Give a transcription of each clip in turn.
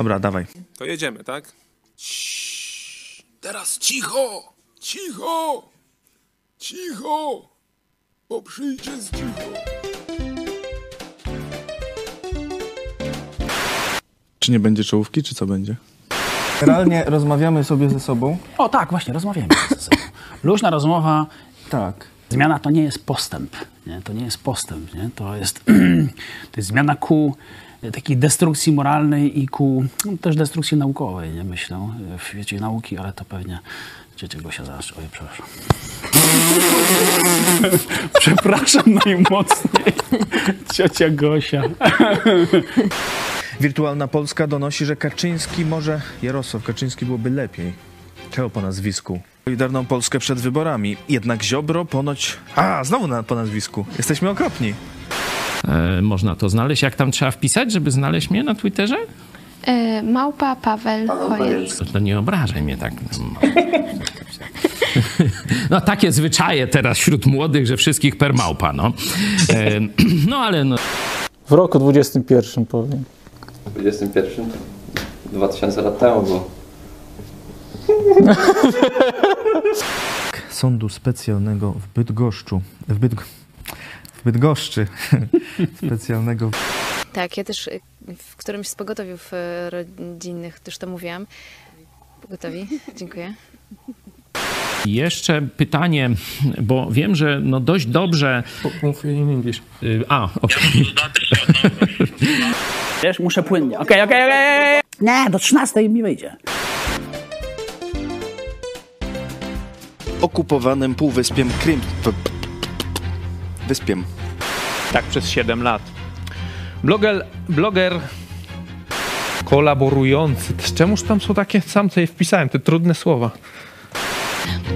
Dobra, dawaj. To jedziemy, tak? Ciii. Teraz cicho! Cicho! Cicho! Bo przyjdzie z cicho. Czy nie będzie czołówki, czy co będzie? Generalnie rozmawiamy sobie ze sobą. O tak, właśnie, rozmawiamy ze sobą. Luźna rozmowa, Tak. zmiana to nie jest postęp. Nie? To nie jest postęp. Nie? To, jest, to jest zmiana ku takiej destrukcji moralnej i ku no, też destrukcji naukowej, nie myślę, w świecie nauki, ale to pewnie ciocia Gosia zaraz... Oj, przepraszam. przepraszam najmocniej. Ciocia Gosia. Wirtualna Polska donosi, że Kaczyński może... Jarosław Kaczyński byłoby lepiej. Czego po nazwisku? Solidarną Polskę przed wyborami. Jednak Ziobro ponoć... A, znowu na, po nazwisku. Jesteśmy okropni. E, można to znaleźć. Jak tam trzeba wpisać, żeby znaleźć mnie na Twitterze? E, Małpa Paweł Chojec. To, nie obrażaj mnie tak. No takie zwyczaje teraz wśród młodych, że wszystkich per małpa, no. E, no ale no, W roku 21 powiem. 21? 2000 lat temu było. Sądu specjalnego w Bydgoszczu. W, Bydg... w Bydgoszczy. specjalnego... Tak, ja też y, w którymś z pogotowiów y, rodzinnych też to mówiłam. Pogotowi, dziękuję. jeszcze pytanie, bo wiem, że no dość dobrze... Mów in English. A, okej. Wiesz, muszę płynnie. Okej, okej, okej. Nie, do 13 mi wyjdzie. Okupowanym półwyspiem Krym... Wyspiem. Tak przez 7 lat. Bloger, bloger kolaborujący. Czemuż tam są takie, sam sobie wpisałem, te trudne słowa.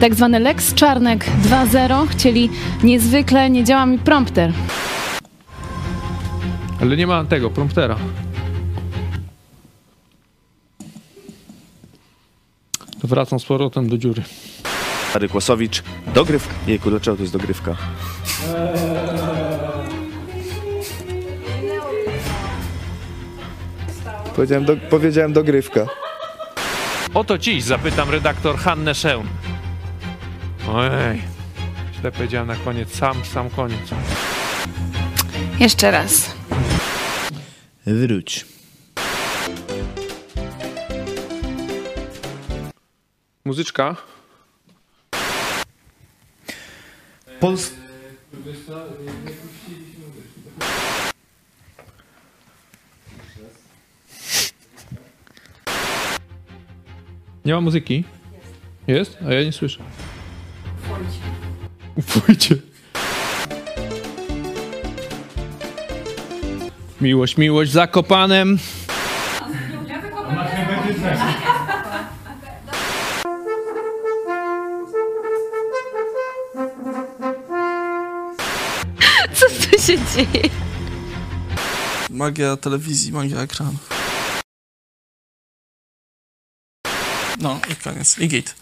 Tak zwany Lex Czarnek 2.0 chcieli niezwykle, nie działa mi prompter. Ale nie ma tego, promptera. To wracam z powrotem do dziury. Stary Kłosowicz. Dogrywka. Jejku, dlaczego to jest dogrywka? Powiedziałem, do, powiedziałem dogrywka. Oto dziś zapytam redaktor Hannę Szeun. Ojej, źle powiedziałem na koniec, sam, sam koniec. Jeszcze raz. Wróć. Muzyczka. Pols... Nie ma muzyki? Jest? A ja nie słyszę. Ufujcie. Miłość, miłość w Zakopanem. Co tu się dzieje? Magia telewizji, magia ekranów. No i koniec. I git.